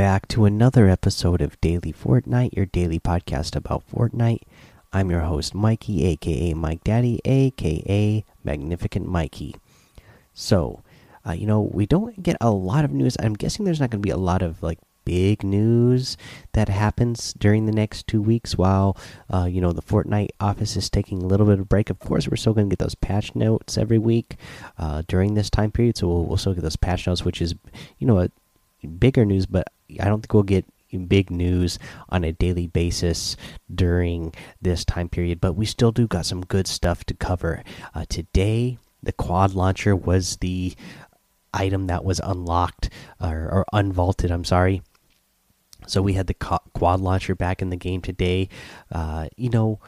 Back to another episode of Daily Fortnite, your daily podcast about Fortnite. I'm your host, Mikey, aka Mike Daddy, aka Magnificent Mikey. So, uh, you know, we don't get a lot of news. I'm guessing there's not going to be a lot of like big news that happens during the next two weeks while, uh, you know, the Fortnite office is taking a little bit of break. Of course, we're still going to get those patch notes every week uh, during this time period. So we'll, we'll still get those patch notes, which is, you know, a bigger news, but I don't think we'll get big news on a daily basis during this time period. But we still do got some good stuff to cover. Uh, today, the quad launcher was the item that was unlocked or, or unvaulted. I'm sorry. So we had the quad launcher back in the game today. Uh, you know,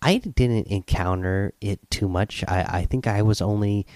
I didn't encounter it too much. I, I think I was only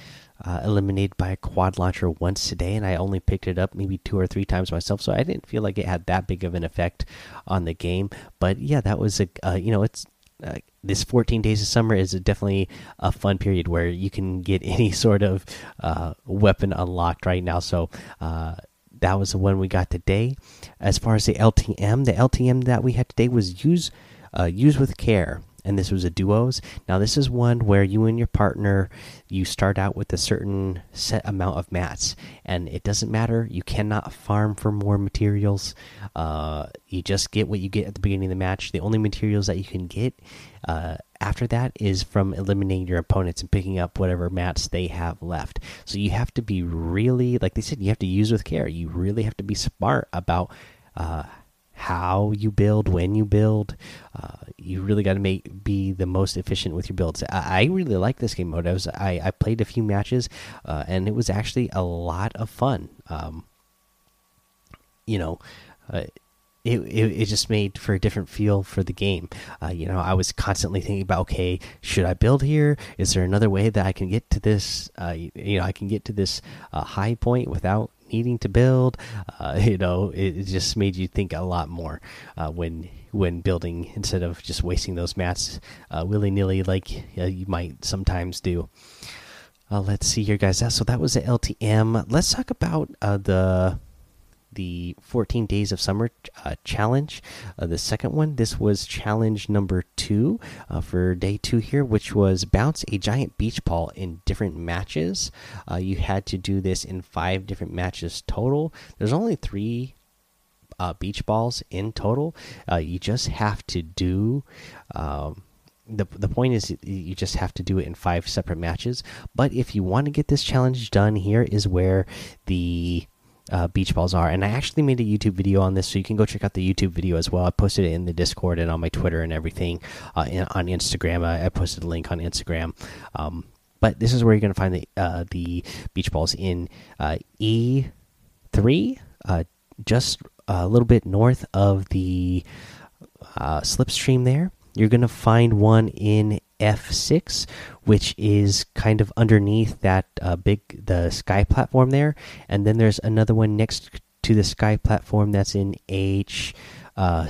uh, eliminated by a quad launcher once today, and I only picked it up maybe two or three times myself. So I didn't feel like it had that big of an effect on the game. But yeah, that was a uh, you know it's. Uh, this 14 days of summer is definitely a fun period where you can get any sort of uh, weapon unlocked right now. So uh, that was the one we got today. As far as the LTM, the LTM that we had today was use uh, use with care and this was a duos. Now this is one where you and your partner you start out with a certain set amount of mats, and it doesn't matter. You cannot farm for more materials. Uh, you just get what you get at the beginning of the match. The only materials that you can get uh, after that is from eliminating your opponents and picking up whatever mats they have left. So you have to be really, like they said, you have to use with care. You really have to be smart about. Uh, how you build, when you build. Uh, you really got to make be the most efficient with your builds. I, I really like this game mode. I was I, I played a few matches, uh, and it was actually a lot of fun. Um, you know. Uh, it, it, it, just made for a different feel for the game. Uh, you know, I was constantly thinking about, okay, should I build here? Is there another way that I can get to this? Uh, you know, I can get to this uh, high point without needing to build. Uh, you know, it, just made you think a lot more uh, when when building instead of just wasting those mats uh, willy nilly like uh, you might sometimes do. Uh, let's see here, guys. So that was the LTM. Let's talk about uh, the the 14 days of summer uh, challenge. Uh, the second one this was challenge number two uh, for day two here which was bounce a giant beach ball in different matches. Uh, you had to do this in five different matches total. There's only three uh, beach balls in total. Uh, you just have to do um, the the point is you just have to do it in five separate matches. But if you want to get this challenge done here is where the uh, beach balls are. And I actually made a YouTube video on this, so you can go check out the YouTube video as well. I posted it in the Discord and on my Twitter and everything. Uh, and on Instagram, I, I, posted a link on Instagram. Um, but this is where you're going to find the uh, the beach balls in uh, E three, uh, just a little bit north of the uh, slipstream. There, you're going to find one in F6, which is kind of underneath that uh, big the sky platform there, and then there's another one next to the sky platform that's in H7. Uh,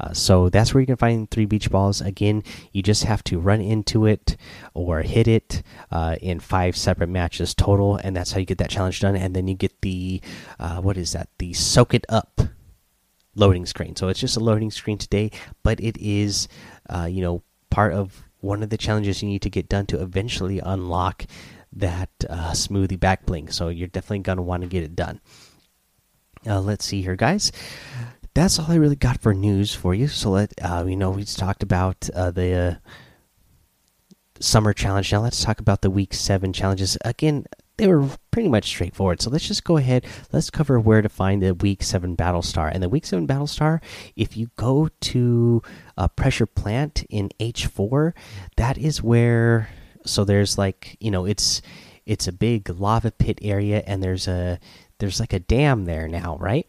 uh, so that's where you can find three beach balls. Again, you just have to run into it or hit it uh, in five separate matches total, and that's how you get that challenge done. And then you get the uh, what is that? The soak it up loading screen. So it's just a loading screen today, but it is, uh, you know, part of one of the challenges you need to get done to eventually unlock that uh, smoothie back bling. So you're definitely going to want to get it done. Uh, let's see here, guys. That's all I really got for news for you. So let uh, you know we talked about uh, the uh, summer challenge. Now let's talk about the week seven challenges. Again, they were pretty much straightforward. So let's just go ahead. Let's cover where to find the Week 7 Battle Star. And the Week 7 Battle Star, if you go to a Pressure Plant in H4, that is where. So there's like, you know, it's it's a big lava pit area and there's a there's like a dam there now, right?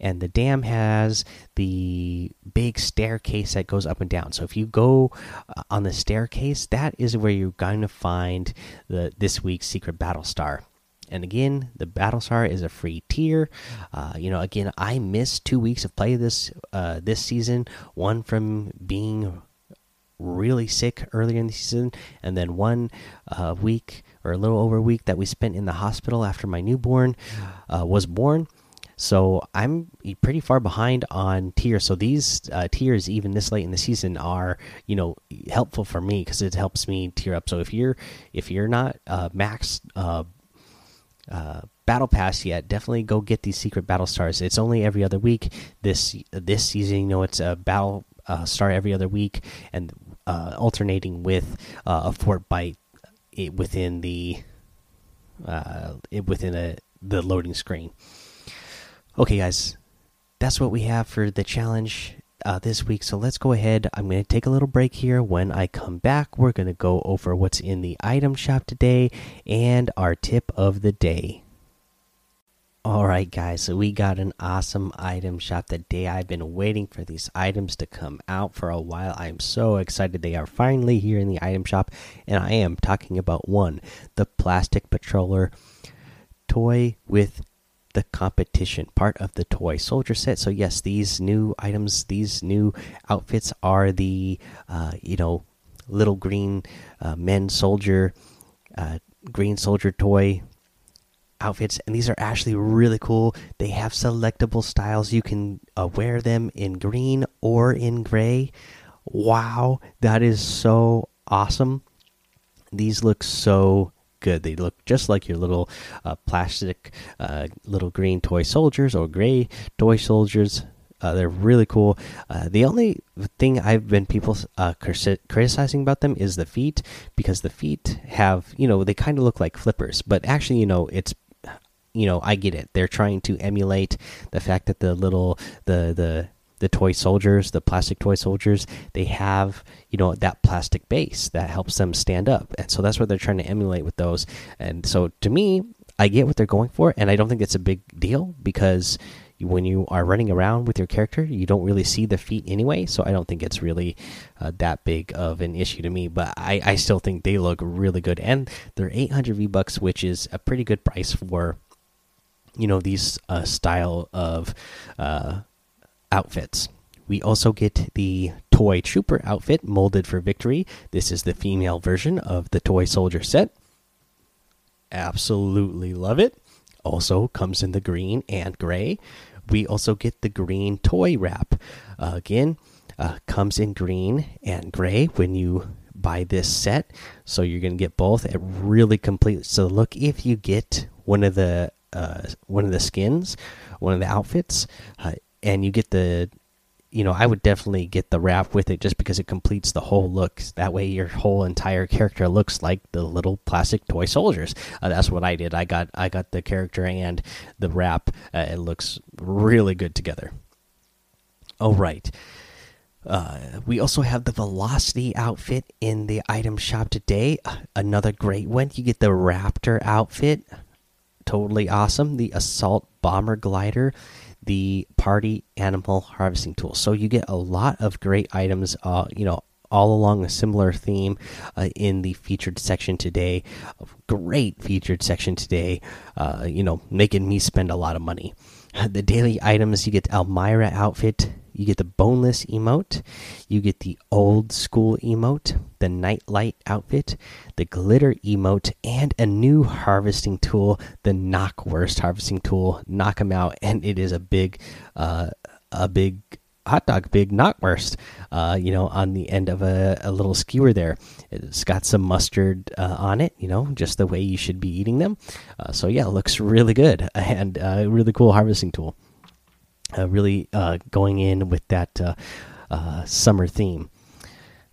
and the dam has the big staircase that goes up and down. So if you go uh, on the staircase, that is where you're going to find the this week's secret battle star. And again, the battle star is a free tier. Uh, you know, again, I missed two weeks of play this uh, this season. One from being really sick earlier in the season, and then one uh, week or a little over a week that we spent in the hospital after my newborn uh, was born So I'm pretty far behind on tiers. So these uh, tiers, even this late in the season, are you know helpful for me because it helps me tier up. So if you're if you're not uh, max uh, uh, battle pass yet, definitely go get these secret battle stars. It's only every other week. This this season, you know, it's a battle uh, star every other week, and uh, alternating with a Fortbyte within the uh, it within a the loading screen. Okay, guys, that's what we have for the challenge uh, this week. So let's go ahead. I'm going to take a little break here. When I come back, we're going to go over what's in the item shop today and our tip of the day. All right, guys, so we got an awesome item shop today. I've been waiting for these items to come out for a while. I'm so excited they are finally here in the item shop, and I am talking about one the plastic patroller toy with the competition part of the toy soldier set. So yes, these new items, these new outfits are the uh, you know little green uh, men soldier, uh, green soldier toy outfits, and these are actually really cool. They have selectable styles. You can uh, wear them in green or in gray. Wow, that is so awesome. These look so good. They look just like your little uh, plastic uh, little green toy soldiers or gray toy soldiers. Uh, they're really cool. Uh, the only thing I've been people uh, criticizing about them is the feet because the feet have, you know, they kind of look like flippers, but actually, you know, it's you know, I get it. They're trying to emulate the fact that the little the the the toy soldiers, the plastic toy soldiers, they have you know that plastic base that helps them stand up, and so that's what they're trying to emulate with those. And so to me, I get what they're going for, and I don't think it's a big deal because when you are running around with your character, you don't really see the feet anyway. So I don't think it's really uh, that big of an issue to me. But I, I still think they look really good, and they're 800 V bucks, which is a pretty good price for you know these uh, style of uh, outfits. We also get the toy trooper outfit molded for victory. This is the female version of the toy soldier set. Absolutely love it. Also comes in the green and gray. We also get the green toy wrap. Uh, again, comes in green and gray when you buy this set. So you're going to get both. It really complete. So look if you get one of the one of the skins, one of the outfits, uh, and you get the you know, I would definitely get the wrap with it just because it completes the whole look. That way, your whole entire character looks like the little plastic toy soldiers. Uh, that's what I did. I got I got the character and the wrap. Uh, it looks really good together. All right. Uh, we also have the Velocity outfit in the item shop today. Uh, another great one. You get the Raptor outfit totally awesome. The assault bomber glider, the party animal harvesting tool. So you get a lot of great items. Uh, you know, all along a similar theme uh, in the featured section today. Great featured section today. Uh, you know, making me spend a lot of money. The daily items you get Elmira outfit, you get the boneless emote, you get the old school emote, the Nitelite outfit, the glitter emote, and a new harvesting tool, the Knockwurst harvesting tool. Knock them out, and it is a big, uh, a big hot dog, big knockwurst. Uh, you know, on the end of a, a, little skewer there. It's got some mustard uh, on it. You know, just the way you should be eating them. Uh, so yeah, looks really good and uh, really cool harvesting tool really uh, going in with that uh, uh, summer theme.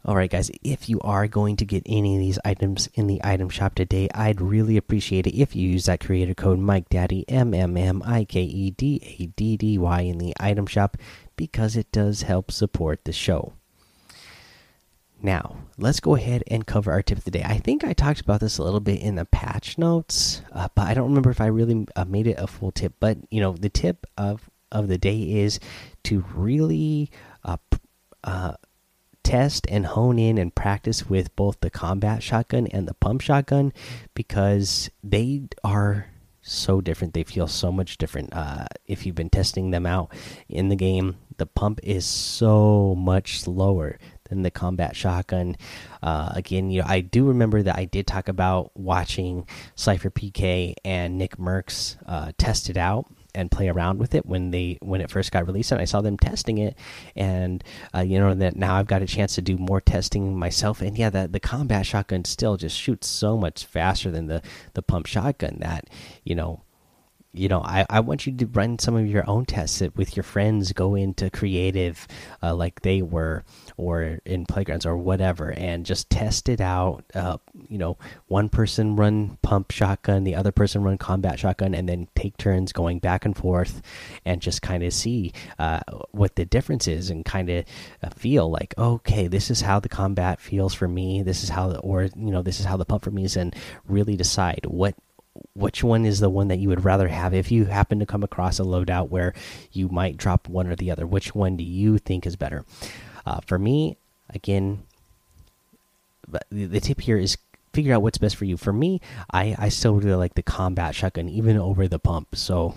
All right, guys, if you are going to get any of these items in the item shop today, I'd really appreciate it if you use that creator code Mike Daddy M M M I K E D A D D Y in the item shop because it does help support the show. Now, let's go ahead and cover our tip of the day. I think I talked about this a little bit in the patch notes, uh, but I don't remember if I really uh, made it a full tip. But, you know, the tip of of the day is to really uh, uh, test and hone in and practice with both the combat shotgun and the pump shotgun because they are so different. They feel so much different. Uh, if you've been testing them out in the game, the pump is so much slower than the combat shotgun. Uh, again, you know, I do remember that I did talk about watching SypherPK and Nick Mercs uh, test it out and play around with it when they when it first got released, and I saw them testing it, and uh, you know that now I've got a chance to do more testing myself, and yeah, that the combat shotgun still just shoots so much faster than the the pump shotgun that you know you know, I, I want you to run some of your own tests with your friends, go into creative uh, like they were, or in playgrounds or whatever, and just test it out. Uh, you know, one person run pump shotgun, the other person run combat shotgun, and then take turns going back and forth, and just kind of see uh, what the difference is, and kind of uh, feel like, okay, this is how the combat feels for me. This is how, the, or you know, this is how the pump for me is, and really decide what which one is the one that you would rather have? If you happen to come across a loadout where you might drop one or the other which one do you think is better? Uh, for me again the, the tip here is figure out what's best for you. For me i i still really like the combat shotgun even over the pump. So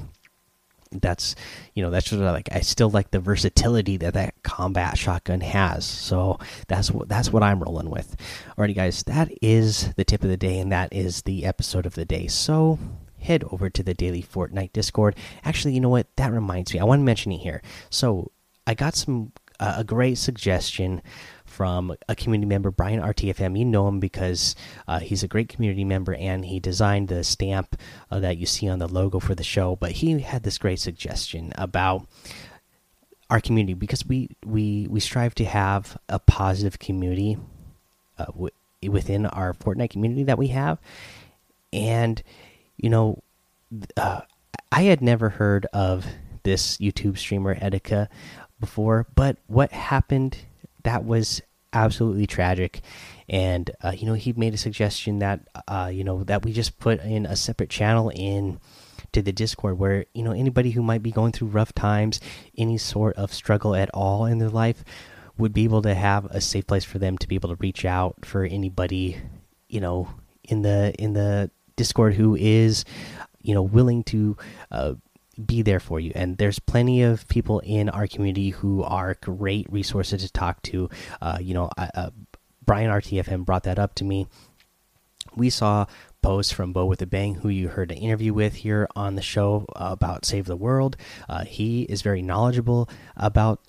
that's you know that's sort of like I still like the versatility that that combat shotgun has. So that's what that's what I'm rolling with. Alrighty, guys, that is the tip of the day, and that is the episode of the day. So head over to the daily Fortnite Discord. Actually, you know what? That reminds me. I want to mention it here. So I got some uh, a great suggestion from a community member, Brian RTFM. You know him because uh, he's a great community member and he designed the stamp uh, that you see on the logo for the show. But he had this great suggestion about our community because we we we strive to have a positive community uh, within our Fortnite community that we have, and you know, uh, I had never heard of this YouTube streamer Etika before, but what happened that was absolutely tragic. And uh, you know, he made a suggestion that uh, you know that we just put in a separate channel in to the Discord where you know anybody who might be going through rough times, any sort of struggle at all in their life, would be able to have a safe place for them to be able to reach out for anybody, you know, in the in the Discord who is, you know, willing to uh, be there for you. And there's plenty of people in our community who are great resources to talk to. Uh, you know, uh, Brian RTFM brought that up to me. We saw posts from Bo with a Bang, who you heard an interview with here on the show about Save the World. Uh, he is very knowledgeable about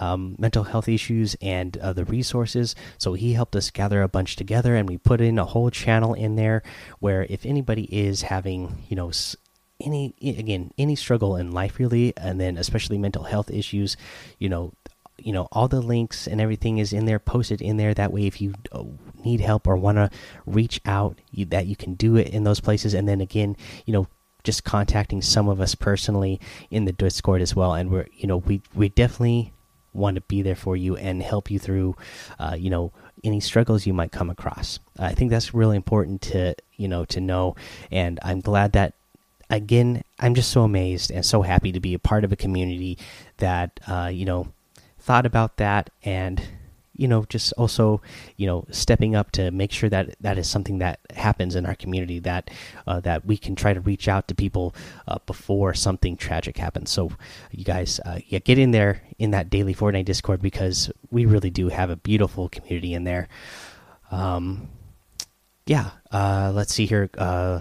um, mental health issues and uh, the resources. So he helped us gather a bunch together, and we put in a whole channel in there where if anybody is having, you know, any again any struggle in life really and then especially mental health issues you know you know all the links and everything is in there posted in there. That way if you uh, need help or want to reach out you, that you can do it in those places. And then again you know just contacting some of us personally in the discord as well. And we're you know we we definitely want to be there for you and help you through uh, you know any struggles you might come across. I think that's really important to you know to know. And i'm glad that again, I'm just so amazed and so happy to be a part of a community that uh, you know thought about that and you know just also you know stepping up to make sure that that is something that happens in our community that uh, that we can try to reach out to people uh, before something tragic happens. So you guys uh, yeah get in there in that daily Fortnite discord because we really do have a beautiful community in there. Um yeah uh let's see here uh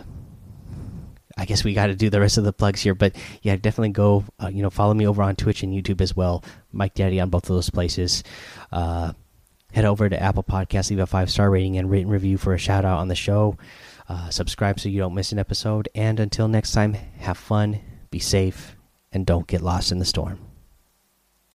I guess we got to do the rest of the plugs here, but yeah, definitely go. Uh, you know, follow me over on Twitch and YouTube as well. Mike Daddy on both of those places. Uh, head over to Apple Podcasts, leave a five star rating and written review for a shout out on the show. Uh, subscribe so you don't miss an episode. And until next time, have fun, be safe, and don't get lost in the storm.